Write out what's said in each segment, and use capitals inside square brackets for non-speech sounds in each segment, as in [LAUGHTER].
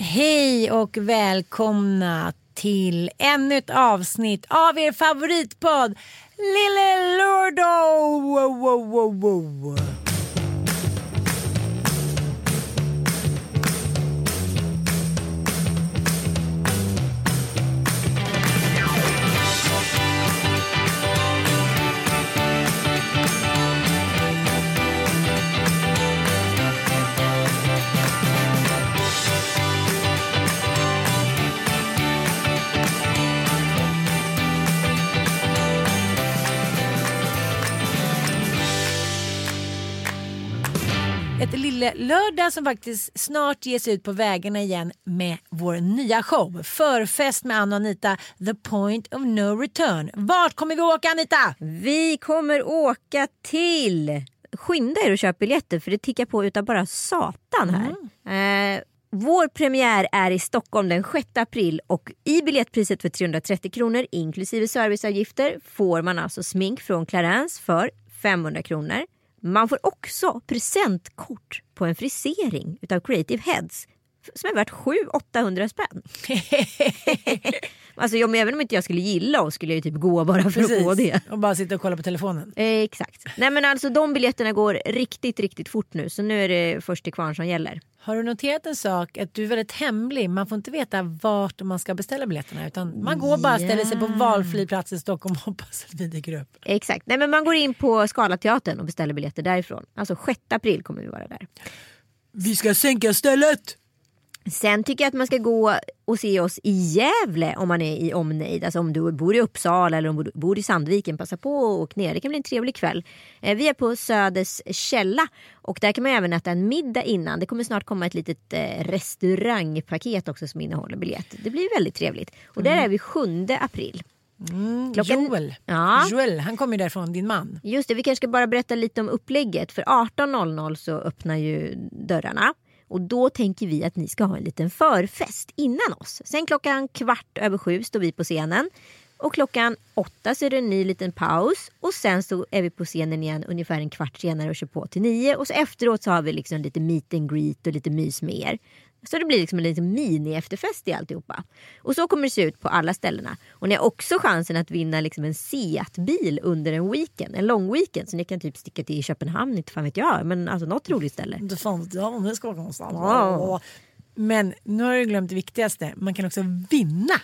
Hej och välkomna till ännu ett avsnitt av er favoritpodd Lille Lordo! Ett lille lördag som faktiskt snart ges ut på vägarna igen med vår nya show. Förfest med Anna och Anita, The Point of No Return. Vart kommer vi åka Anita? Vi kommer åka till... Skynda er och köp biljetter för det tickar på utav bara satan här. Eh, vår premiär är i Stockholm den 6 april och i biljettpriset för 330 kronor inklusive serviceavgifter får man alltså smink från Clarence för 500 kronor. Man får också presentkort på en frisering utav Creative Heads som är värt 700-800 spänn. [LAUGHS] alltså jag, men även om inte jag skulle gilla oss skulle jag ju typ gå bara för att få det. Och bara sitta och kolla på telefonen. Eh, exakt. Nej men alltså de biljetterna går riktigt, riktigt fort nu. Så nu är det först till kvarn som gäller. Har du noterat en sak? Att du är väldigt hemlig. Man får inte veta vart man ska beställa biljetterna. Utan man går bara och ställer sig på valfri plats i Stockholm och hoppas att vi dyker upp. Exakt. Nej men man går in på Scalateatern och beställer biljetter därifrån. Alltså 6 april kommer vi vara där. Vi ska sänka stället! Sen tycker jag att man ska gå och se oss i Gävle om man är i omnejd. Alltså om du bor i Uppsala eller om du bor i Sandviken. Passa på och åk ner. Det kan bli en trevlig kväll. Eh, Vi är på Söders källa och där kan man även äta en middag innan. Det kommer snart komma ett litet eh, restaurangpaket också som innehåller biljett. Det blir väldigt trevligt. Och där är vi 7 april. Klockan- Joel. Ja. Joel, han kommer ju därifrån, din man. Just det, vi kanske ska bara berätta lite om upplägget. För 18.00 så öppnar ju dörrarna. Och då tänker vi att ni ska ha en liten förfest innan oss. Sen klockan kvart över sju står vi på scenen. Och klockan åtta så är det en ny liten paus. Och sen så är vi på scenen igen ungefär en kvart senare och kör på till nio. Och så efteråt så har vi liksom lite meet and greet och lite mys med er. Så det blir liksom en liten mini-efterfest i alltihopa. Och så kommer det se ut på alla ställena. Och ni har också chansen att vinna liksom en Seat-bil under en weekend. En lång weekend. Så ni kan typ sticka till Köpenhamn, inte fan vet jag. Men alltså något roligt ställe. Det fan jag om det ska vara någonstans. Ja. Men nu har du glömt det viktigaste. Man kan också vinna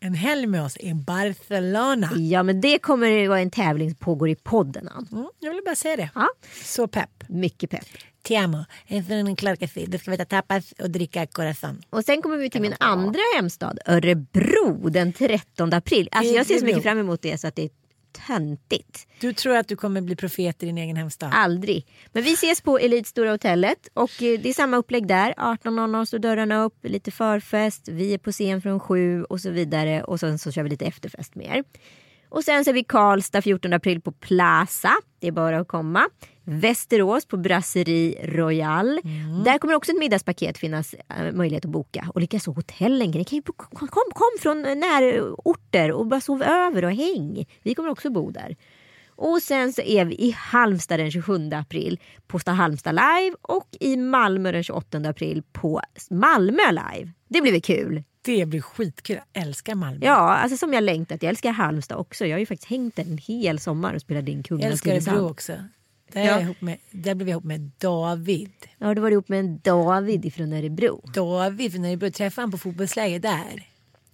en helg med oss i Barcelona. Ja men det kommer det vara en tävling som pågår i podden. Ann. Mm, jag ville bara säga det. Ja, Så pepp. mycket pepp. Ti amo. En klar café. Det ska äta tapas och dricka corazon. Och sen kommer vi till min andra hemstad, Örebro, den 13 april. Alltså jag ser så mycket fram emot det så att det är töntigt. Du tror att du kommer bli profet i din egen hemstad? Aldrig. Men vi ses på Elite Stora Hotellet och eh, det är samma upplägg där. 18.00 står dörrarna upp, lite förfest, vi är på scen från sju och så vidare och sen så kör vi lite efterfest med er. Och sen så är vi Karlstad 14 april på Plaza. Det är bara att komma. Västerås på Brasserie Royal. Där kommer också ett middagspaket finnas eh, möjlighet att boka. Och likaså hotellen. Ni kan ju kom, kom, från närorter och bara sov över och häng. Vi kommer också bo där. Och sen så är vi i Halmstad den 27 april på Sta Halmstad live och i Malmö den 28 april på Malmö live. Det blir väl kul? Det blir skitkul. Jag älskar Malmö. Ja, alltså som jag längtat. Jag älskar Halmstad också. Jag har ju faktiskt hängt en hel sommar och spelat in jag Kungarnas älskar. Örebro också. Där, är jag ihop med, där blev jag ihop med David. Ja, du var ihop med en David från Örebro. David från Örebro, träffade han på fotbollsläger där.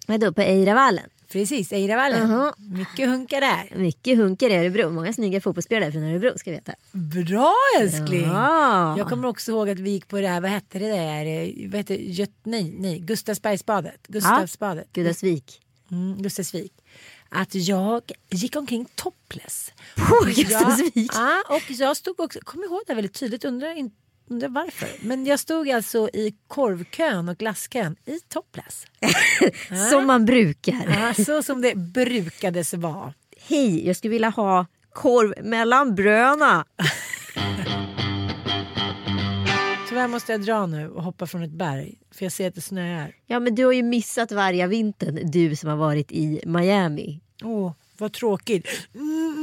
Vadå, på Eiravallen? Precis, Eiravallen. Jaha. Mycket hunkar där. Mycket hunkar i Örebro. Många snygga fotbollsspelare från Örebro ska vi veta. Bra älskling! Ja. Jag kommer också ihåg att vi gick på det här, vad hette det där, vad hette Göt, nej, nej, Gustavsbergsbadet. Gustavsbadet. Gudasvik. Mm, Gustavsvik. Att jag gick omkring topless. På Gustavsvik? Ja, och jag stod också, kommer ihåg det här väldigt tydligt, undrar, in- undrar varför. Men jag stod alltså i korvkön och glasskön i topless. [LAUGHS] Som man brukar. Ja, så som det brukades vara. Hej, jag skulle vilja ha korv mellan bröna. [LAUGHS] Tyvärr måste jag dra nu och hoppa från ett berg. För jag ser att det snöar. Ja, men du har ju missat varje vintern, du som har varit i Miami. Åh, vad tråkigt. Mm.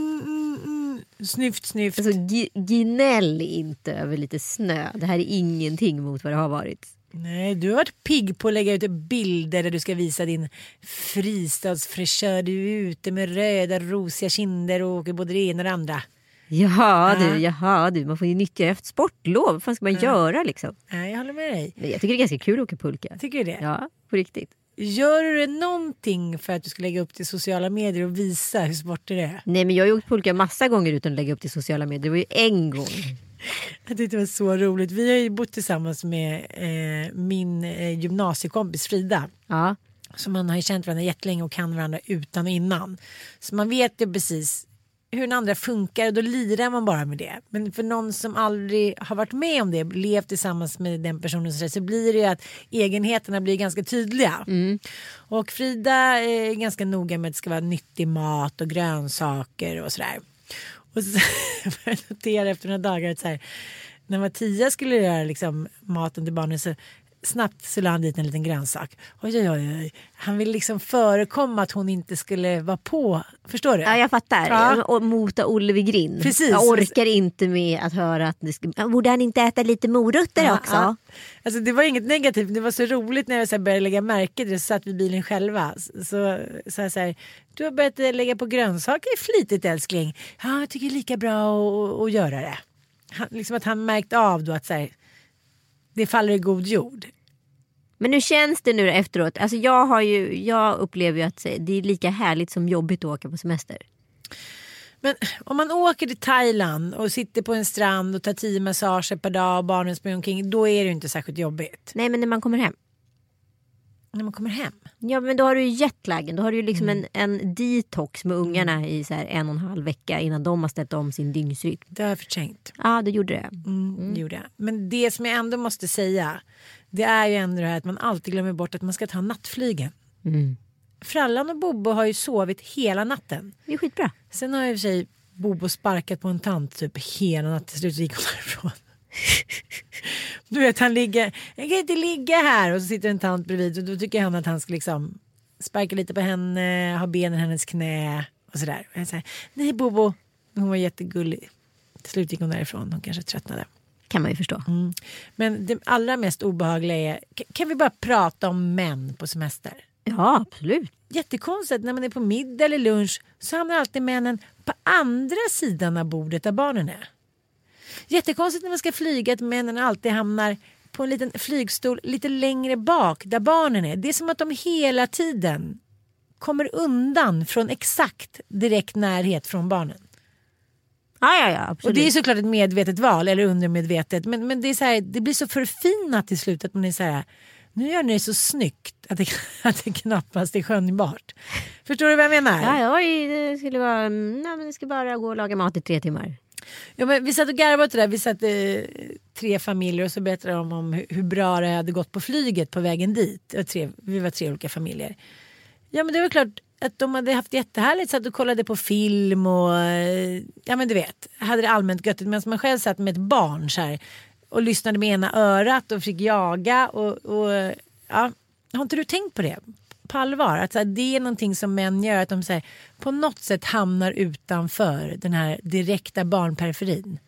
Snyft, snyft. Alltså, gnäll inte över lite snö. Det här är ingenting mot vad det har varit. Nej, du har varit pigg på att lägga ut bilder där du ska visa din fristadsfräschör. Du är ute med röda rosiga kinder och åker både det ena och det andra. Jaha Ja. du, jaha du, man får ju nyttja efter sportlov. Vad fan ska man göra liksom? Nej, jag håller med dig. Men jag tycker det är ganska kul att åka pulka. Tycker du det? Ja, på riktigt. Gör du någonting för att du ska lägga upp till sociala medier och visa hur sportig det är? Nej men jag har ju åkt pulka massa gånger utan att lägga upp till sociala medier. Det var ju en gång. Jag tyckte det var så roligt. Vi har ju bott tillsammans med eh, min eh, gymnasiekompis Frida. Ja. Så man har ju känt varandra jättelänge och kan varandra utan och innan. Så man vet ju precis hur den andra funkar och då lirar man bara med det. Men för någon som aldrig har varit med om det, levt tillsammans med den personen så, så blir det ju att egenheterna blir ganska tydliga. Och Frida är ganska noga med att det ska vara nyttig mat och grönsaker och sådär. Och så [LAUGHS] jag notera efter några dagar att så här, när Mattias skulle göra liksom maten till barnen så snabbt så la han dit en liten grönsak. Oj, oj, oj, oj. Han ville liksom förekomma att hon inte skulle vara på. Förstår du? Ja, jag fattar. Ja. Och mota Olle vid grind. Precis. Jag orkar inte med att höra att det ska... Borde han inte äta lite morötter Ja, också? ja. Alltså, det var inget negativt, det var så roligt när jag så började lägga märke till det. Så satt vi i bilen själva. Så, så, här, så här, du har börjat eh, lägga på grönsaker flitigt älskling. Ja, jag tycker det är lika bra att göra det. Han, liksom att han märkt av då att så här, det faller i god jord. Men hur känns det nu efteråt? Alltså jag, har ju, jag upplever ju att det är lika härligt som jobbigt att åka på semester. Men om man åker till Thailand och sitter på en strand och tar tio massager per dag och barnen springer omkring. Då är det ju inte särskilt jobbigt. Nej men när man kommer hem. När man kommer hem. Ja men då har du ju jetlagen. Då har du ju liksom Mm. en, en detox med ungarna i så en och en halv vecka innan de har ställt om sin dygnsrytm. Det har jag förträngt. Ja det gjorde det. Mm, det gjorde jag. Men det som jag ändå måste säga. Det är ju ändå det här att man alltid glömmer bort att man ska ta nattflygen. Mm. Frallan och Bobo har ju sovit hela natten. Det är skitbra. Sen har ju i och för sig Bobo sparkat på en tant typ hela natten. Till slut gick hon därifrån. [LAUGHS] Du vet han ligger, jag kan inte ligga här och så sitter en tant bredvid och då tycker han att han ska liksom sparka lite på henne, ha benen i hennes knä och sådär. Och jag säger, nej Bobo, hon var jättegullig. Till slut gick hon därifrån, hon kanske tröttnade. Kan man ju förstå. Mm. Men det allra mest obehagliga är, kan vi bara prata om män på semester? Ja absolut. Jättekonstigt när man är på middag eller lunch så hamnar alltid männen på andra sidan av bordet där barnen är. Jättekonstigt när man ska flyga att männen alltid hamnar på en liten flygstol lite längre bak där barnen är. Det är som att de hela tiden kommer undan från exakt direkt närhet från barnen. Ja ja ja Och absolut. det är såklart ett medvetet val eller undermedvetet. Men, men det, är så här, det blir så förfinat till slut att man är så här. Nu gör ni det så snyggt att det, [LAUGHS] att det knappast är skönjbart. Förstår du vad jag menar? Ja, oj, det skulle vara... Nej, men det ska bara gå och laga mat i tre timmar. Ja, men vi satt och garvade åt det där. Vi satt eh, tre familjer och så berättade de om hur, hur bra det hade gått på flyget på vägen dit. Var tre, vi var tre olika familjer. Ja men det var klart att de hade haft jättehärligt. Satt och kollade på film och eh, ja men du vet. Hade det allmänt göttigt. Medan man själv satt med ett barn så här. Och lyssnade med ena örat och fick jaga. Och, och ja. Har inte du tänkt på det? På allvar. Att så här, det är någonting som män gör. Att de så här, på något sätt hamnar utanför den här direkta barnperiferin.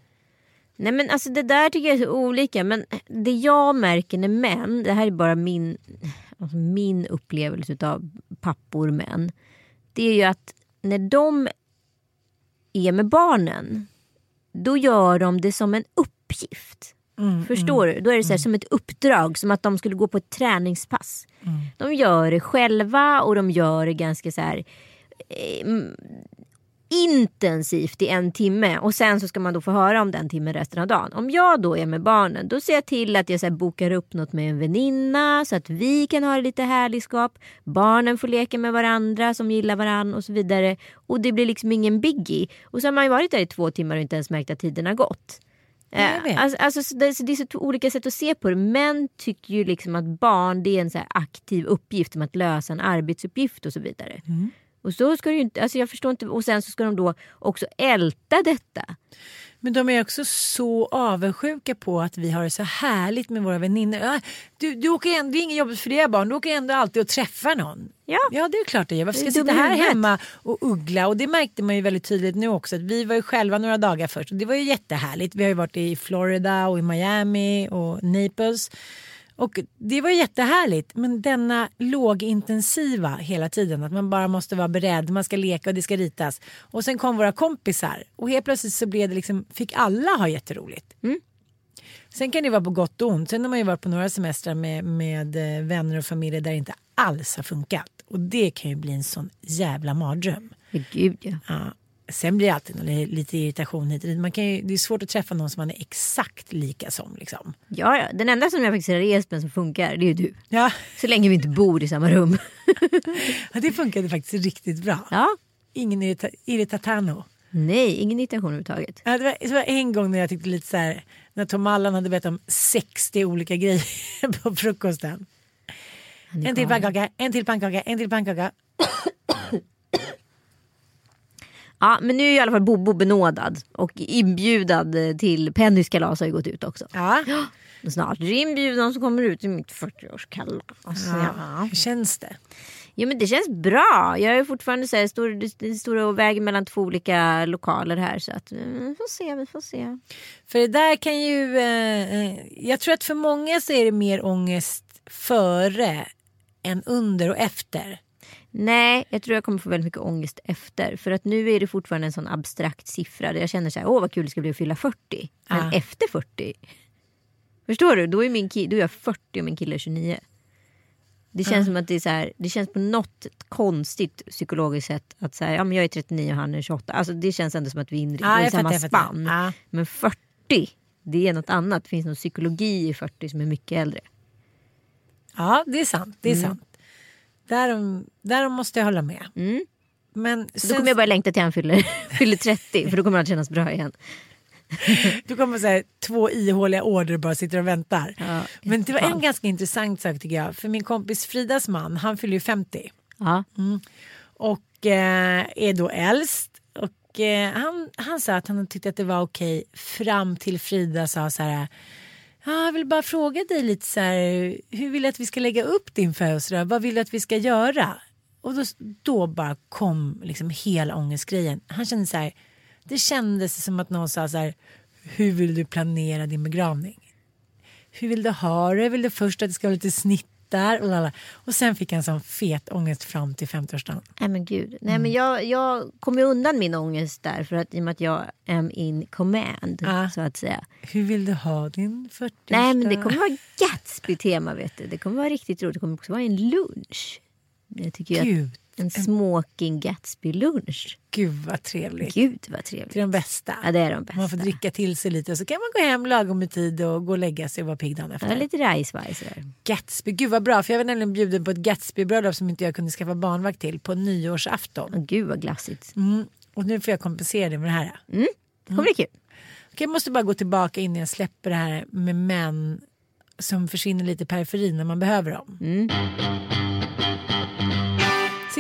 Nej men alltså det där tycker jag är så olika. Men det jag märker när män, det här är bara min, alltså min upplevelse av pappor män. Det är ju att när de är med barnen. då gör de det som en uppgift. Förstår du? Då är det så här, som ett uppdrag, som att de skulle gå på ett träningspass. De gör det själva och de gör det ganska så här eh, intensivt i en timme och sen så ska man då få höra om den timmen resten av dagen. Om jag då är med barnen då ser jag till att jag så här bokar upp något med en väninna så att vi kan ha det lite härligskap. Barnen får leka med varandra som gillar varandra och så vidare. Och det blir liksom ingen biggie. Och så har man ju varit där i två timmar och inte ens märkt att tiden har gått. Eh, Alltså, alltså, så det, är så olika sätt att se på det. Män tycker ju liksom att barn det är en så aktiv uppgift som att lösa en arbetsuppgift och så vidare. Mm. Och så ska det ju inte, alltså jag förstår inte, och sen så ska de då också älta detta. Men de är också så avundsjuka på att vi har det så härligt med våra väninnor. Du, du åker ändå, det är inget jobbigt för dina barn, du åker ändå alltid och träffar någon. Ja. ja det är klart det gör. Varför ska jag sitta här hemma och uggla? Och det märkte man ju väldigt tydligt nu också. Att vi var ju själva några dagar först och det var ju jättehärligt. Vi har ju varit i Florida och i Miami och Naples. Och det var jättehärligt men denna lågintensiva hela tiden att man bara måste vara beredd, man ska leka och det ska ritas. Och sen kom våra kompisar och helt plötsligt så blev det liksom, fick alla ha jätteroligt. Sen kan det vara på gott och ont. Sen har man ju varit på några semestrar med, med eh, vänner och familjer där det inte alls har funkat. Och det kan ju bli en sån jävla mardröm. Gud ja. Ja. Sen blir det alltid lite irritation hit. Man kan ju, det är svårt att träffa någon som man är exakt lika som. Liksom. ja. ja. Den enda som jag faktiskt har rest med som funkar det är ju du. Ja, Så länge vi inte bor i samma rum. [LAUGHS] ja, det funkade faktiskt riktigt bra. ja. Ingen irrita- irritatano. Nej, ingen irritation överhuvudtaget. Ja, det, var, det var en gång när jag tyckte lite så här, när Tom Allan hade berättat om 60 olika grejer [LAUGHS] på frukosten. En till pannkaka, en till pannkaka, en till pannkaka. Ja, men nu är i alla fall Bobo benådad och inbjudad eh, till Pennys kalas har ju gått ut också. Ja. Snart är det inbjudan som kommer ut i mitt 40-årskalas. Ja. Hur känns det? Jo men det känns bra. Jag är fortfarande så här, står och väger mellan två olika lokaler här så att mm, vi får se, vi får se. För det där kan ju... Eh, eh, jag tror att för många så är det mer ångest före än under och efter. Nej, jag tror jag kommer få väldigt mycket ångest efter. För att nu är det fortfarande en sån abstrakt siffra där jag känner så här, åh vad kul det ska bli att fylla 40. Men Ah. efter 40. Förstår du? Då är, min ki- då är jag 40 och min kille är 29. Det känns som att det är så här, det känns på något konstigt psykologiskt sätt att säga, ja men jag är 39 och han är 28. Alltså det känns ändå som att vi är inne Ja, i samma fattar, spann. Ja. Men 40, det är något annat. Det finns någon psykologi i 40 som är mycket äldre. Ja, det är sant. Det är sant. Därom, därom måste jag hålla med. Men Så då sen, kommer jag bara längta till han fyller, [LAUGHS] fyller 30 för då kommer allt kännas bra igen. [LAUGHS] du kommer säga två ihåliga order bara sitter och väntar. Ja, Men det var en ganska intressant sak tycker jag. För min kompis Fridas man, han fyller ju 50. Ja. och eh, är då äldst. Och, eh, han, han sa att han tyckte att det var okej fram till Frida sa så här. Ja, jag vill bara fråga dig lite så här. Hur vill du att vi ska lägga upp din födelsedag? Vad vill du att vi ska göra? Och då, då bara kom liksom hela ångestgrejen. Han kände så här. Det kändes som att någon sa så här. Hur vill du planera din begravning? Hur vill du ha det? Vill du först att det ska vara lite snitt? Och, lala. och sen fick han sån fet ångest fram till 50-årsdagen. Nej men gud. Nej, men jag, jag kommer ju undan min ångest där för att i och med att jag am in command Ja. så att säga. Hur vill du ha din 40 Nej men det kommer vara Gatsby-tema vet du. Det kommer vara riktigt roligt. Det kommer också vara en lunch. Jag tycker Gud, att en smoking Gatsby-lunch. gud vad trevligt. Gud vad trevligt. Det är de bästa. Ja det är de bästa. Man får dricka till sig lite och så kan man gå hem lagom i tid och gå och lägga sig och vara pigg dagen Ja, efter. lite rajsvaj sådär. Gatsby, gud vad bra för jag var nämligen bjuden på ett Gatsby-bröllop som inte jag kunde skaffa barnvakt till på nyårsafton. Åh, gud vad glassigt. Mm. Och nu får jag kompensera det med det här. Det kommer bli kul. Okej, jag måste bara gå tillbaka innan jag släpper det här med män som försvinner lite i periferin när man behöver dem.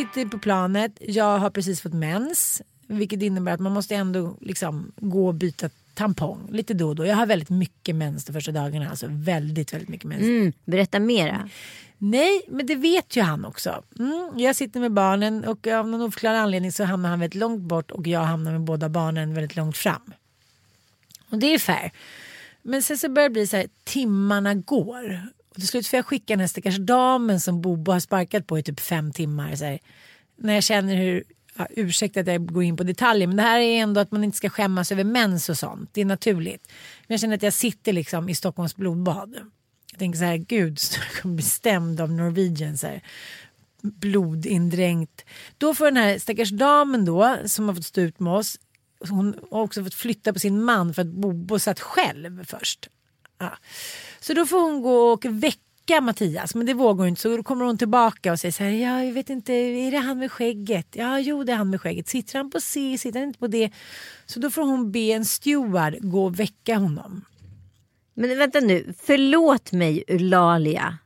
Sitter på planet, jag har precis fått mens. Vilket innebär att man måste ändå liksom gå och byta tampong lite då och då. Jag har väldigt mycket mens de första dagarna. Alltså väldigt, väldigt mycket mens. Mm, berätta mera. Nej, men det vet ju han också. Mm, jag sitter med barnen och av någon oförklarlig anledning så hamnar han väldigt långt bort och jag hamnar med båda barnen väldigt långt fram. Och det är fair. Men sen så börjar det bli så här, timmarna går. Till slut får jag skicka den här stackars damen som Bobo har sparkat på i typ fem timmar. Så här, när jag känner hur ja, ursäkta att jag går in på detaljer men det här är ändå att man inte ska skämmas över mens och sånt. Det är naturligt. Men jag känner att jag sitter liksom i Stockholms blodbad. Jag tänker så här, gud, [LAUGHS] jag kommer bli stämd av Norwegian. Så här, blodindränkt. Då får den här stackars damen då som har fått stå ut med oss. Hon har också fått flytta på sin man för att Bobo satt själv först. Ja. Så då får hon gå och väcka Mattias men det vågar hon inte så då kommer hon tillbaka och säger så här, ja jag vet inte, är det han med skägget? Ja jo det är han med skägget. Sitter han på C, sitter han inte på D? Så då får hon be en steward gå och väcka honom. Men vänta nu, förlåt mig Eulalia.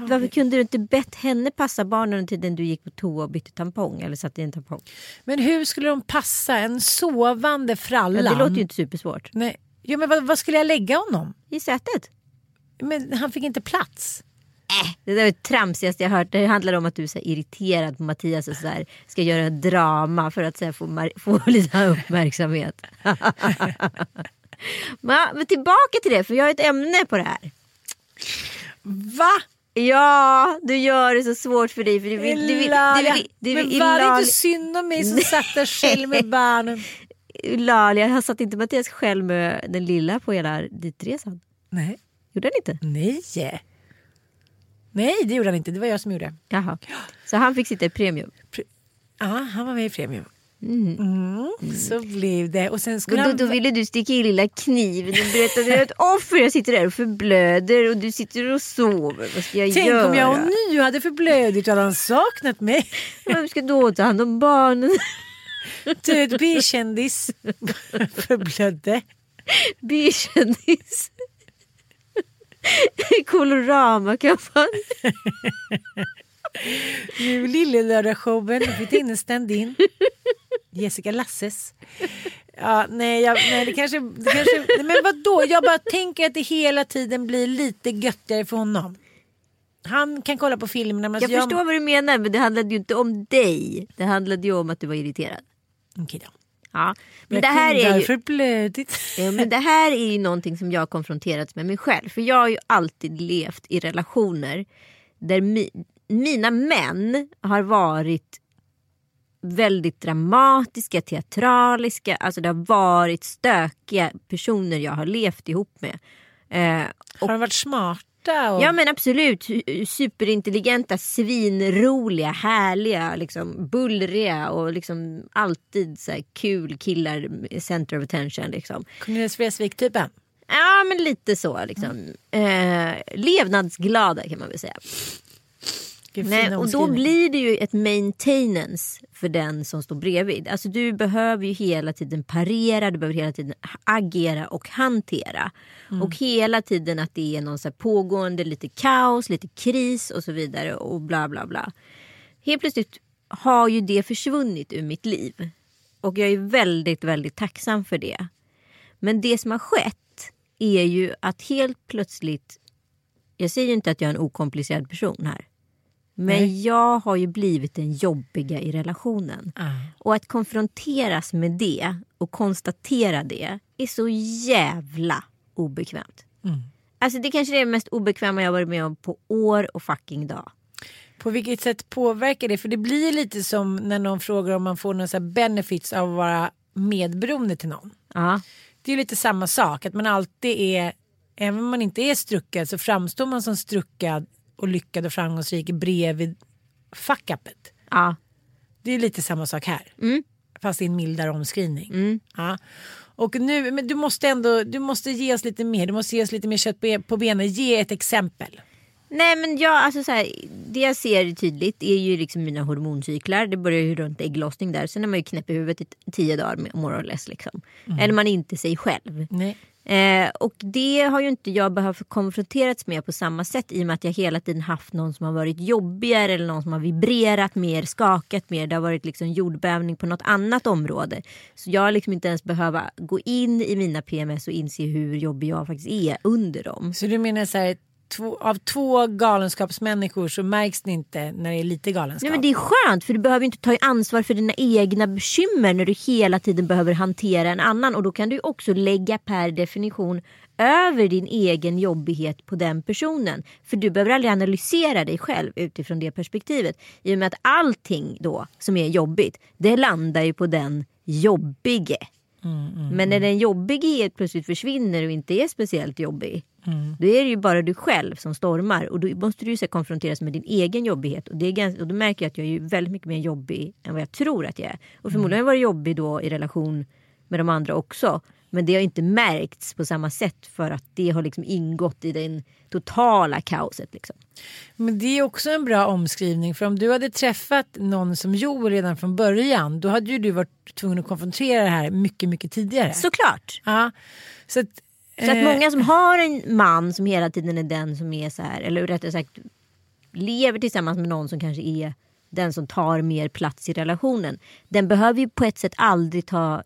Varför kunde du inte bett henne passa barnen under tiden du gick på toa och bytte tampong eller satte i en tampong? Men hur skulle de passa en sovande frallan? Ja, det låter ju inte supersvårt. Nej. Ja, men vad, vad skulle jag lägga honom? I sätet. Men han fick inte plats. Det där är det tramsigaste jag hört. Det handlar om att du är så irriterad på Mattias och så här, ska göra ett drama för att så här, få, få [LAUGHS] lite uppmärksamhet. [LAUGHS] men, men tillbaka till det, för jag har ett ämne på det här. Va? Ja, du gör det så svårt för dig. För du vill, du vill, du vill, du men vill, var det inte synd om mig som [LAUGHS] satt där själv med barnen? Eulalia, han satt inte Mattias själv med den lilla på hela ditresan? Nej. Gjorde han inte? Nej. Nej, det gjorde han inte. Det var jag som gjorde. Jaha. Så han fick sitta i premium? Ja, han var med i Premium. Mm. Så blev det. Och sen skulle Och då, han... då ville du sticka i lilla kniven och berätta att ett offer. Jag sitter där och förblöder och du sitter och sover. Vad ska jag Tänk göra? om jag nu hade förblödigt hade han saknat mig. Vem ska då ta hand om barnen? Död B-kändis. Förblödde. Bykändis. Colorama-kampanj. Nu Lillelördagsshowen. Nu fick in en stand-in. Jessica Lasses. Ja, nej, jag, nej det kanske, det kanske... Men vadå? Jag bara tänker att det hela tiden blir lite göttigare för honom. Han kan kolla på filmerna. Men Jag alltså förstår vad du menar men det handlade ju inte om dig. Det handlade ju om att du var irriterad. Okej då. Ja. Men, det här är ju... förblödigt. Ja, men det här är ju någonting som jag har konfronterats med mig själv. För jag har ju alltid levt i relationer där mi, mina män har varit väldigt dramatiska, teatraliska. Alltså det har varit stökiga personer jag har levt ihop med. Eh, Har de varit smarta? Och... Ja men absolut. Superintelligenta, svinroliga, härliga, liksom, bullriga och liksom alltid så här kul killar, center of attention. Liksom. Cornelis Vreeswijk-typen? Ja men lite så. Liksom. Eh, levnadsglada kan man väl säga. Nej, och då blir det ju ett maintenance för den som står bredvid. Alltså du behöver ju hela tiden parera, du behöver hela tiden agera och hantera. Och hela tiden att det är någon så pågående lite kaos, lite kris och så vidare och bla bla bla. Helt plötsligt har ju det försvunnit ur mitt liv. Och jag är väldigt, väldigt tacksam för det. Men det som har skett är ju att helt plötsligt, jag säger ju inte att jag är en okomplicerad person här. Men jag har ju blivit den jobbiga i relationen. Ah. Och att konfronteras med det och konstatera det är så jävla obekvämt. Alltså det kanske är det mest obekväma jag varit med om på år och fucking dag. På vilket sätt påverkar det? För det blir lite som när någon frågar om man får några benefits av att vara medberoende till någon. Ja. Det är lite samma sak, att man alltid är, även om man inte är struckad så framstår man som struckad och lyckad och framgångsrik bredvid fuck-upet. Ja. Det är lite samma sak här. Fast i en mildare omskrivning. Ja. Och nu, men du måste ändå, du måste ge oss lite mer, du måste ge oss lite mer kött på- benen. Ge ett exempel. Nej men jag, alltså så här, det jag ser tydligt är ju liksom mina hormoncyklar. Det börjar ju runt ägglossning där. Sen är man ju knäpp i huvudet i tio dagar med more or less liksom. Eller man är inte sig själv. Nej. Eh, och det har ju inte jag behövt konfronterats med på samma sätt i och med att jag hela tiden haft någon som har varit jobbigare eller någon som har vibrerat mer, skakat mer. Det har varit liksom jordbävning på något annat område. Så jag har liksom inte ens behövt gå in i mina PMS och inse hur jobbig jag faktiskt är under dem. Så du menar så här, två, av två galenskapsmänniskor så märks det inte när det är lite galenskap. Nej, men det är skönt för du behöver inte ta ansvar för dina egna bekymmer när du hela tiden behöver hantera en annan. Och då kan du också lägga per definition över din egen jobbighet på den personen. För du behöver aldrig analysera dig själv utifrån det perspektivet. I och med att allting då som är jobbigt, det landar ju på den jobbige. Men när den jobbige helt plötsligt försvinner och inte är speciellt jobbig. Då är det ju bara du själv som stormar och då måste du ju konfronteras med din egen jobbighet. Och, det är ganska, och då märker jag att jag är väldigt mycket mer jobbig än vad jag tror att jag är. Och förmodligen har jag varit jobbig då i relation med de andra också. Men det har inte märkts på samma sätt för att det har liksom ingått i det totala kaoset. Liksom. Men det är också en bra omskrivning för om du hade träffat någon som Joel redan från början då hade ju du varit tvungen att konfrontera det här mycket, mycket tidigare. Såklart. Ja, så att, Så att eh, många som har en man som hela tiden är den som är så här, eller rättare sagt lever tillsammans med någon som kanske är den som tar mer plats i relationen. Den behöver ju på ett sätt aldrig ta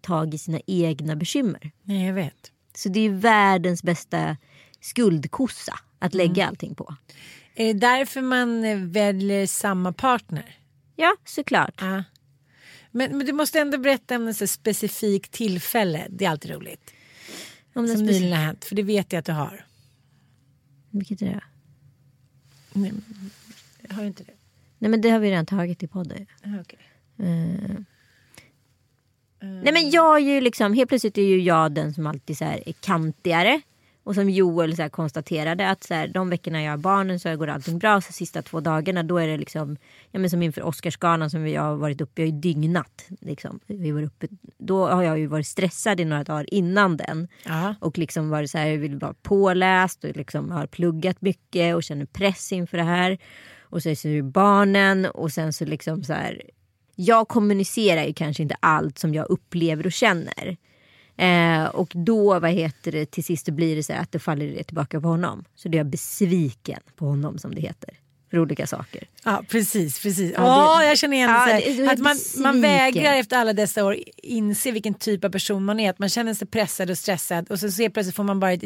tag i sina egna bekymmer. Nej, jag vet. Så det är världens bästa skuldkossa att lägga allting på. Är det därför man eh, väljer samma partner? Ja, såklart. Ja. Men, men du måste ändå berätta om ett specifikt tillfälle. Det är alltid roligt. Om den Som speci- nyligen har hänt. För det vet jag att du har. Vilket är det? Nej, har du inte det? Nej men det har vi redan tagit i podden. Ah, okej. Eh. Nej men jag är ju liksom, helt plötsligt är ju jag den som alltid så här är kantigare. Och som Joel så konstaterade att så här, de veckorna jag har barnen så går allting bra. Så sista två dagarna då är det liksom, ja men som inför Oscarsgalan som vi har varit uppe, jag har ju dygnat. Liksom. Vi var uppe, då har jag ju varit stressad i några dagar innan den. Ja. Och liksom varit så här, jag vill vara påläst och liksom har pluggat mycket och känner press inför det här. Och så är det barnen och sen så liksom så här. Jag kommunicerar ju kanske inte allt som jag upplever och känner. Eh, och då, vad heter det, till sist blir det så att det faller det tillbaka på honom. Så då är jag besviken på honom som det heter. För olika saker. Ja, precis. precis. Ja, det- jag känner igen Ja, det, så att man, man vägrar efter alla dessa år inse vilken typ av person man är. Att man känner sig pressad och stressad och så ser plötsligt får man bara ett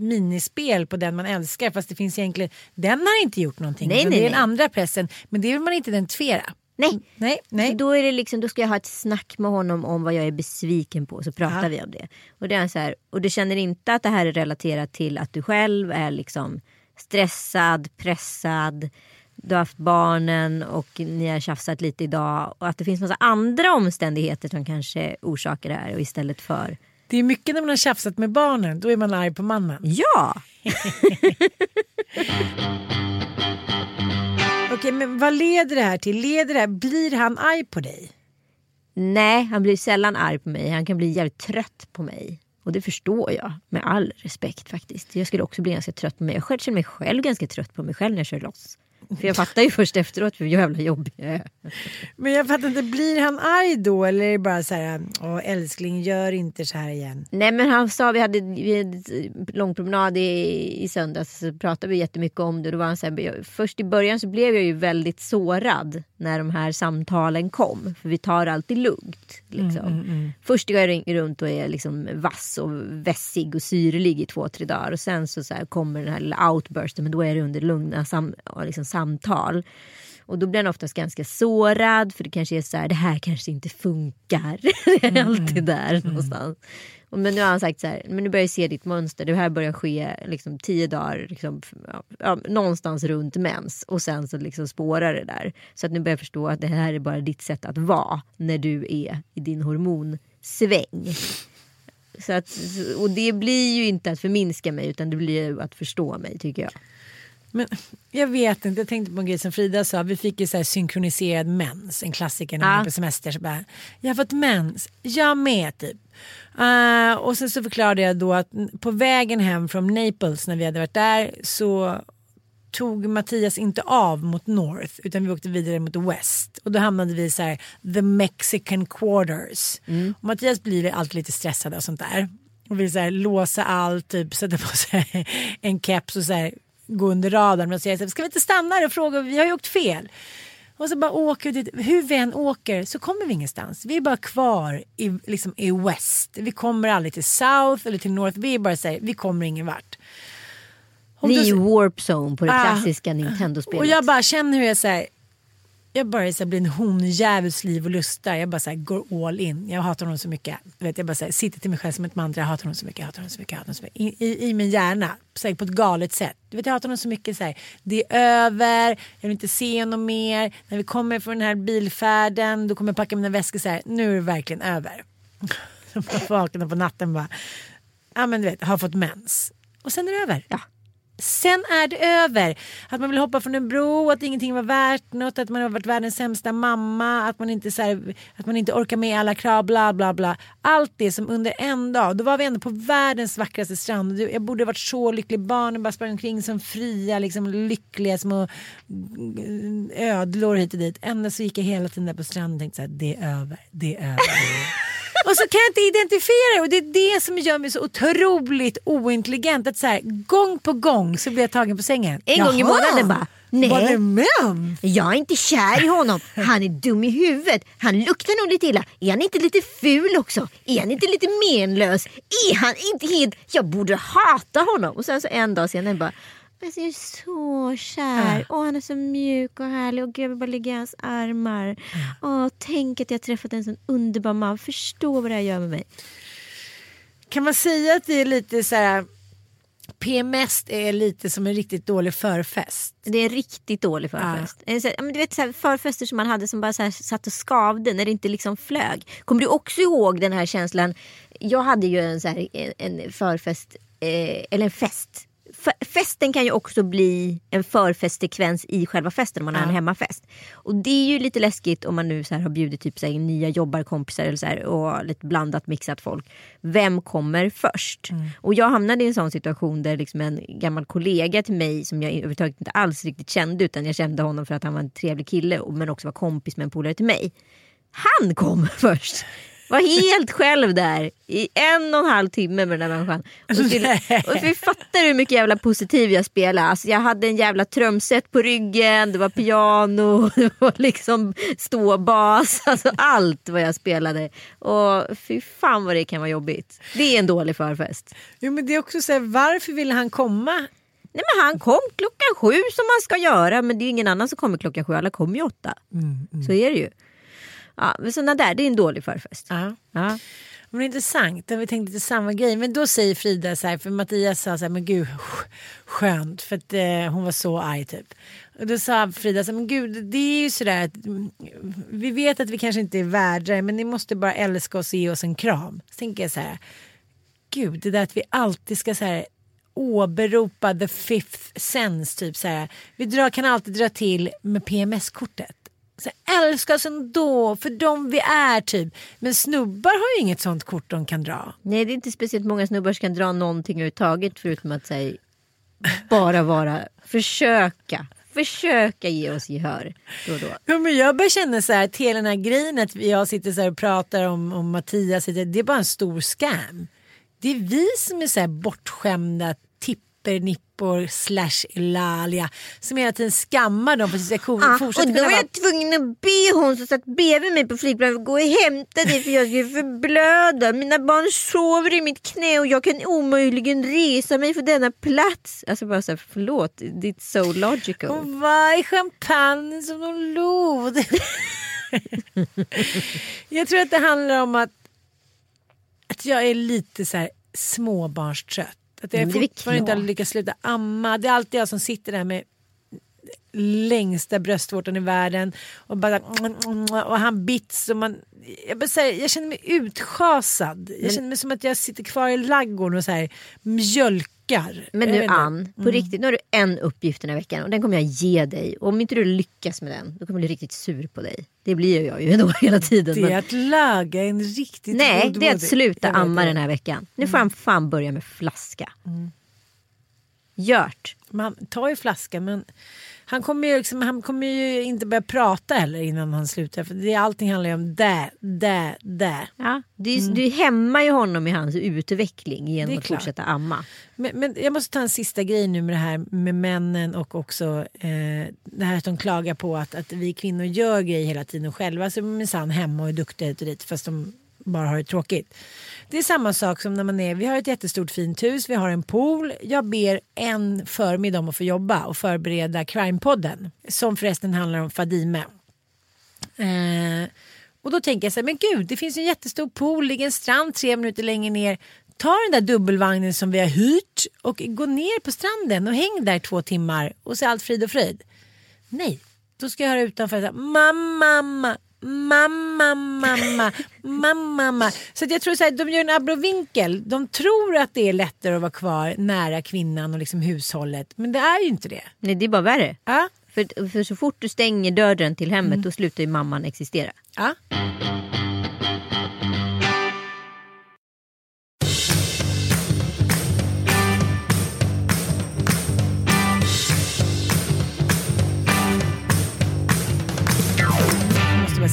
minispel på den man älskar fast det finns egentligen, den har inte gjort någonting. Nej, nej, det är den andra pressen. Men det vill man inte identifiera. Nej, Nej, nej. Så då, är det liksom, då ska jag ha ett snack med honom om vad jag är besviken på. Så pratar Ja. vi om det. Och, det är så här, och du känner inte att det här är relaterat till att du själv är liksom stressad, pressad. Du har haft barnen och ni har tjafsat lite idag. Och att det finns massa andra omständigheter som kanske orsakar det här. Och istället för Det är mycket när man har tjafsat med barnen, då är man arg på mannen. ja. [LAUGHS] Okej, men vad leder det här till? Leder det här, blir han arg på dig? Nej, han blir sällan arg på mig. Han kan bli jävligt trött på mig. Och det förstår jag med all respekt faktiskt. Jag skulle också bli ganska trött på mig. Jag själv känner mig själv ganska trött på mig själv när jag kör loss. För jag fattar ju först efteråt hur jävla jobbig jag är. Men jag fattar inte, blir han arg då eller är det bara så här, åh älskling gör inte så här igen? Nej men han sa, vi hade, vi hade lång promenad i, i söndags så pratade vi jättemycket om det. Då var han så här, jag- först i början så blev jag ju väldigt sårad när de här samtalen kom. För vi tar alltid lugnt. Liksom. Först går jag runt och är liksom vass och vässig och syrlig i två, tre dagar. Och sen så, så här kommer den här lilla outbursten men då är det under lugna sam, liksom samtal. Och då blir han oftast ganska sårad för det kanske är så här, det här kanske inte funkar. [LAUGHS] det är alltid där någonstans. Och Men nu har han sagt så här, men nu börjar se ditt mönster. Det här börjar ske liksom tio dagar, liksom, ja, ja, någonstans runt mens. Och sen så liksom spårar det där. Så att nu börjar jag förstå att det här är bara ditt sätt att vara när du är i din hormonsväng. Så att, och det blir ju inte att förminska mig utan det blir ju att förstå mig tycker jag. Men jag vet inte, jag tänkte på en grej som Frida sa. Vi fick ju så här synkroniserad mens, en klassiker när man Ja. är på semester. Så bara, jag har fått mens, jag med typ. Eh, och sen så förklarade jag då att på vägen hem från Naples när vi hade varit där så tog Mattias inte av mot North utan vi åkte vidare mot West. Och då hamnade vi så här, the Mexican quarters. Och Mattias blir alltid lite stressad och sånt där. Och vill så här, låsa allt, typ sätta på sig en keps och så här, gå under radarn. Och säga ska vi inte stanna här och fråga, vi har ju åkt fel. Och så bara åker vi dit. Hur vi än åker så kommer vi ingenstans. Vi är bara kvar i, liksom, i West. Vi kommer aldrig till South eller till North. Vi är bara här, vi kommer ingen vart. Och Ni är ju warp zone på det Ah. klassiska Nintendo-spelet. Och jag bara känner hur jag säger jag bara så här, blir en honjävuls liv och lustar. Jag bara så här, går all in. Jag hatar honom så mycket. Vet, jag bara så här, sitter till mig själv som ett mantra. Jag hatar honom så mycket. Jag hatar honom så mycket. Jag hatar honom så mycket. I, i, I min hjärna. Så här, på ett galet sätt. Du vet, jag hatar honom så mycket. Så här, det är över. Jag vill inte se honom mer. När vi kommer från den här bilfärden. Då kommer jag packa mina väskor. Så här, nu är det verkligen över. Jag [LAUGHS] vaknar på natten och bara. Ja men du vet, har fått mens. Och sen är det över. Ja. Sen är det över. Att man vill hoppa från en bro, att ingenting var värt något, att man har varit världens sämsta mamma, att man inte, så här, att man inte orkar med alla krav, bla bla bla. Allt det som under en dag, då var vi ändå på världens vackraste strand. Jag borde varit så lycklig, barnen bara sprang omkring som fria, liksom lyckliga små mm, ödlor hit och dit. Ändå så gick jag hela tiden där på stranden och tänkte så här, det är över, det är över. Och så kan jag inte identifiera det och det är det som gör mig så otroligt ointelligent. Att så här, gång på gång så blir jag tagen på sängen. En gång i Jaha, månaden bara, nej. Var det mens? Jag är inte kär i honom. Han är dum i huvudet. Han luktar nog lite illa. Är han inte lite ful också? Är han inte lite menlös? Är han inte helt... Jag borde hata honom. Och sen så en dag senare bara... Alltså jag är så kär. Åh, han är så mjuk och härlig. Och jag vill bara ligga i hans armar. Åh, tänk att jag träffat en sån underbar man. Förstå vad det här gör med mig. Kan man säga att det är lite så här PMS är lite som en riktigt dålig förfest? Det är en riktigt dålig förfest. En så här- ja, men Du vet så här, förfester som man hade som bara så här, satt och skavde när det inte liksom flög. Kommer du också ihåg den här känslan? Jag hade ju en, så här, en, en förfest, eh, eller en fest. Festen kan ju också bli en förfestsekvens i själva festen om man har en hemmafest. Och det är ju lite läskigt om man nu så har bjudit typ så här, nya jobbarkompisar eller så här, och lite blandat mixat folk. Vem kommer först? Och jag hamnade i en sån situation där liksom en gammal kollega till mig som jag överhuvudtaget inte alls riktigt kände utan jag kände honom för att han var en trevlig kille men också var kompis med en polare till mig. Han kom [LAUGHS] först. Var helt själv där i en och en halv timme med den där människan. Och, skulle, och vi fattar hur mycket jävla positiv jag spelade. Alltså jag hade en jävla trumset på ryggen, det var piano, [LAUGHS] det var liksom ståbas. Alltså allt vad jag spelade. Och fy fan vad det kan vara jobbigt. Det är en dålig förfest. Jo men det är också så här, varför ville han komma? Nej men han kom klockan sju som man ska göra men det är ingen annan som kommer klockan sju. Alla kommer ju åtta. Så är det ju. Ja, men sådana där, det är en dålig förfest. Ja. Ja. Men det är intressant, vi tänkt lite samma grej. Men då säger Frida så här, för Mattias sa så här, men gud skönt för att eh, hon var så arg typ. Och då sa Frida så här, men gud det är ju sådär att mm, vi vet att vi kanske inte är värda men ni måste bara älska oss och ge oss en kram. Så tänker jag så här, gud det där att vi alltid ska så här åberopa the fifth sense typ så här. Vi drar, kan alltid dra till med PMS-kortet. Älska oss ändå för de vi är typ. Men snubbar har ju inget sånt kort de kan dra. Nej det är inte speciellt många snubbar som kan dra någonting överhuvudtaget förutom att säga bara vara, försöka, försöka ge oss gehör då och då. Ja, men jag börjar känna så här att hela den här grejen att jag sitter så och pratar om, om Mattias, det är bara en stor scam. Det är vi som är så bortskämda tippernippor slash Eulalia som hela tiden skammar dem för att vi ska Ah, och då var jag tvungen att be hon som satt bredvid mig på flygplanet gå och hämta dig för jag skulle förblöda. Mina barn sover i mitt knä och jag kan omöjligen resa mig för denna plats. Alltså bara så här, förlåt, it's so logical. Och vad är champagne som de lod? jag tror att det handlar om att, att jag är lite så här småbarnstrött. Att jag fortfarande inte har lyckats sluta amma. Det är alltid jag som sitter där med längsta bröstvårtan i världen och bara och han bits och man jag, bara säger, jag känner mig utschasad. Jag känner mig som att jag sitter kvar i laggården och så här mjölkar. Men nu. Ann, på riktigt, nu har du en uppgift den här veckan och den kommer jag ge dig. Och om inte du lyckas med den, då kommer jag bli riktigt sur på dig. Det blir jag ju [LAUGHS] ändå hela tiden. Det men- är att laga en riktigt Nej, god det är att sluta amma den här veckan. Nu får han fan börja med flaska. Gjort. Man tar ju flaskan men han kommer, ju liksom, han kommer ju inte börja prata heller innan han slutar. För det, allting handlar ju om det, det, det. Ja, du, du hämmar ju honom i hans utveckling genom att fortsätta amma. Men, men jag måste ta en sista grej nu med det här med männen och också eh, det här att de klagar på att, att vi kvinnor gör grejer hela tiden själva. Så är minsann hemma och är duktiga hit och dit fast de bara har det tråkigt. Det är samma sak som när man är, vi har ett jättestort fint hus, vi har en pool. Jag ber en förmiddag om att få jobba och förbereda Crime-podden. Som förresten handlar om Fadime. Eh, och då tänker jag så här, men gud det finns en jättestor pool, ligger en strand tre minuter längre ner. Ta den där dubbelvagnen som vi har hyrt och gå ner på stranden och häng där två timmar och se allt frid och fröjd. Nej, då ska jag höra utanför mamma, mamma, mamma, mamma, mamma, mamma. Så jag tror så här, de gör en abrovinkel. De tror att det är lättare att vara kvar nära kvinnan och liksom hushållet. Men det är ju inte det. Nej, det är bara värre. Ja, För, för så fort du stänger dörren till hemmet då slutar ju mamman existera. ja.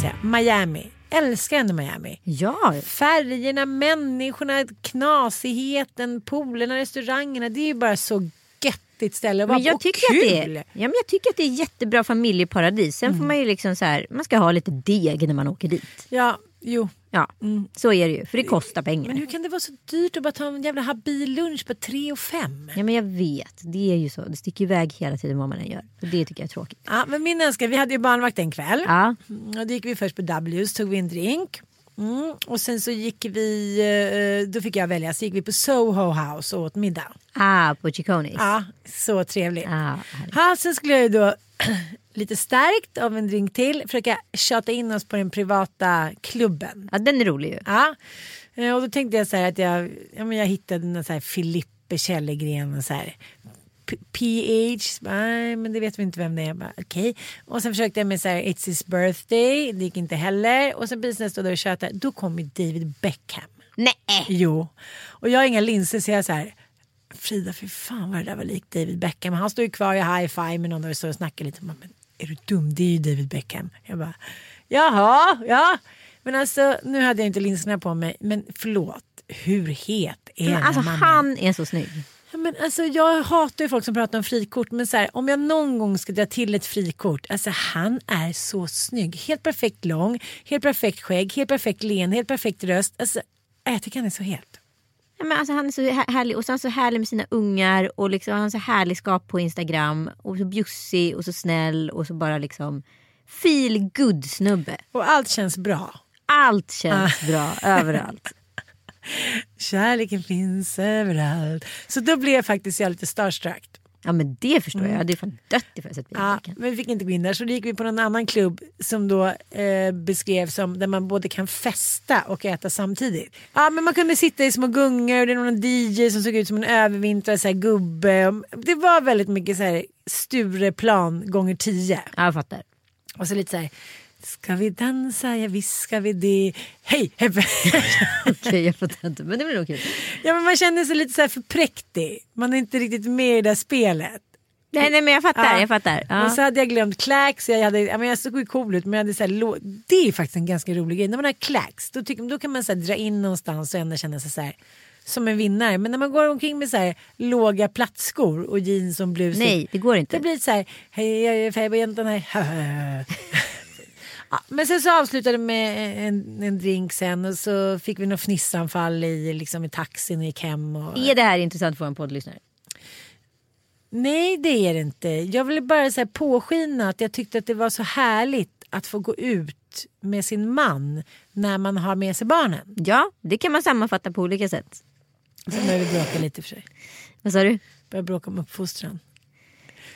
Säga, Miami. Älskar ändå Miami. Ja, Färgerna, människorna, knasigheten, poolerna, restaurangerna. Det är ju bara så göttigt ställe att vara men jag på. tycker, Och att kul. det är, ja, men jag tycker att det är jättebra familjeparadis. Sen får man ju liksom så här, man ska ha lite deg när man åker dit. Ja, jo. Ja, så är det ju. För det kostar pengar. Men hur kan det vara så dyrt att bara ta en jävla habil lunch på 3 och 5? Ja men jag vet, det är ju så. Det sticker iväg hela tiden vad man än gör. Och det tycker jag är tråkigt. Ja, men min älskare, vi hade ju barnvakt en kväll. Ja, Mm, Och då gick vi först på W's, tog vi en drink. Mm. Och sen så gick vi, eh, då fick jag välja, så gick vi på Soho House och åt middag. ah, på Chiconis. Ja, så trevligt. Ah, härligt. Ja, sen skulle jag ju då lite starkt av en drink till försöka tjata in oss på den privata klubben. ja, den är rolig ju. Ja, eh, och då tänkte jag så här att jag, ja, men jag hittade en så här Filippe Källegren och så här PH, nej men det vet vi inte vem det är. Okej. Och sen försökte jag med så här It's his birthday, det gick inte heller. Och sen precis när jag stod där och tjötade, då kom ju David Beckham. Nej! Jo. Och jag har inga linser så jag så här Frida, fy fan vad det där var likt David Beckham. Han står ju kvar i high five med någon och står och snackar lite. Men är du dum? Det är ju David Beckham. Jag bara, jaha, ja. Men alltså nu hade jag inte linserna på mig. Men förlåt, hur het är Men alltså mannen? han är så snygg. Ja, men alltså, jag hatar ju folk som pratar om frikort men så här, om jag någon gång ska dra till ett frikort, alltså han är så snygg. Helt perfekt lång, helt perfekt skägg, helt perfekt len, helt perfekt röst. Alltså, jag tycker han är så het. Men alltså, han är så här- härlig och så är han så härlig med sina ungar och liksom, han har så härlig skap på Instagram och så bjussig och så snäll och så bara liksom feel good snubbe. Och allt känns bra. Allt känns bra överallt. [LAUGHS] Kärleken finns överallt. Så då blev jag faktiskt jag lite starstruck. Ja men det förstår jag. Jag hade ju fan dött ifall jag sett Mm. Ja, men vi fick inte gå in där så då gick vi på någon annan klubb som då eh, beskrevs som där man både kan festa och äta samtidigt. Ja men man kunde sitta i små gungor och det var någon DJ som såg ut som en övervintrad så här, gubbe. Det var väldigt mycket så här Stureplan gånger tio. Ja jag fattar. Och så lite så här Ska vi dansa? Ja visst ska vi det. Hej! hej. [LAUGHS] Okej jag fattar inte men det blir nog kul. ja men man känner sig lite så här för präktig. Man är inte riktigt med i det där spelet. Nej nej men jag fattar. Ja. Jag fattar. Ja. Och så hade jag glömt clacks. Jag, hade, ja, men jag såg ju cool ut men jag hade så här, det är faktiskt en ganska rolig grej. När man har clacks då, tycker, då kan man så här, dra in någonstans och ändå känna sig så här, som en vinnare. Men när man går omkring med så här, låga plattskor och jeans och blus. Nej det går inte. Det blir så här, hej jag är färgbojäntan här. [LAUGHS] [LAUGHS] men sen så avslutade det med en, en drink sen och så fick vi något fnissanfall i, liksom, i taxin och gick hem. Och... Är det här intressant för en poddlyssnare? Nej det är det inte. Jag ville bara så här påskina att jag tyckte att det var så härligt att få gå ut med sin man när man har med sig barnen. Ja det kan man sammanfatta på olika sätt. Sen började vi bråka lite för sig. Vad sa du? Började bråka om uppfostran.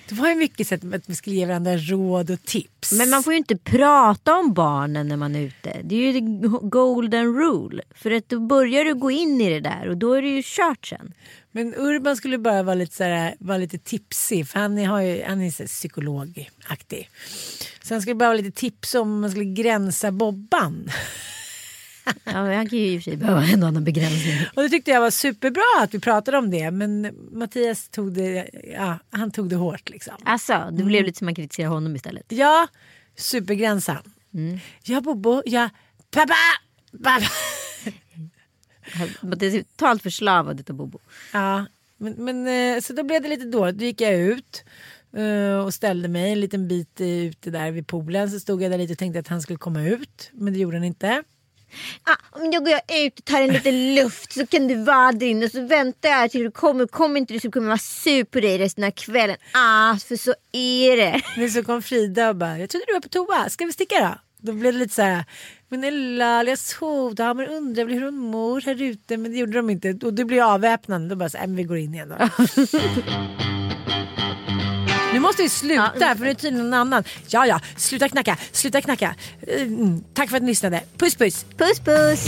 Det var ju mycket sätt att vi skulle ge varandra råd och tips. Men man får ju inte prata om barnen när man är ute. Det är ju the golden rule. För att då börjar du gå in i det där och då är det ju kört sen. Men Urban skulle bara vara lite, så här, vara lite tipsig för han är, har ju, han är så psykologaktig. Så han skulle bara vara lite tipsig om man skulle gränsa Bobban. [LAUGHS] [LAUGHS] Ja, han kan ju i och för sig behöva en annan begränsning. Och det tyckte jag var superbra att vi pratade om det. Men Mattias tog det, ja, han tog det hårt liksom. Alltså, det blev lite som man kritiserar honom istället. Ja, supergränsan. Ja, Bobo, ja, pappa, pappa. [LAUGHS] Det är totalt förslavad utav Bobo. Ja, men, men eh, så då blev det lite dåligt. Då gick jag ut eh, och ställde mig en liten bit eh, ute där vid poolen. Så stod jag där lite och tänkte att han skulle komma ut. Men det gjorde han inte. Ah, men då går jag ut och tar en liten luft så kan du vara där inne och så väntar jag till du kommer. Kommer inte du så kommer jag vara sur på dig resten av kvällen. Ah, för så är det. Men så kom Frida och bara, jag trodde du var på toa, ska vi sticka då? Då blev det lite så här, men Ella, jag sov, då man undrar hur hon mår här ute, men det gjorde de inte. Och du blev avväpnande, då bara så här, men vi går in igen då. [LAUGHS] Nu måste vi sluta Ja. för det är tydligen någon annan. Ja, ja, sluta knacka, sluta knacka. Mm, tack för att ni lyssnade. Puss puss. Puss puss.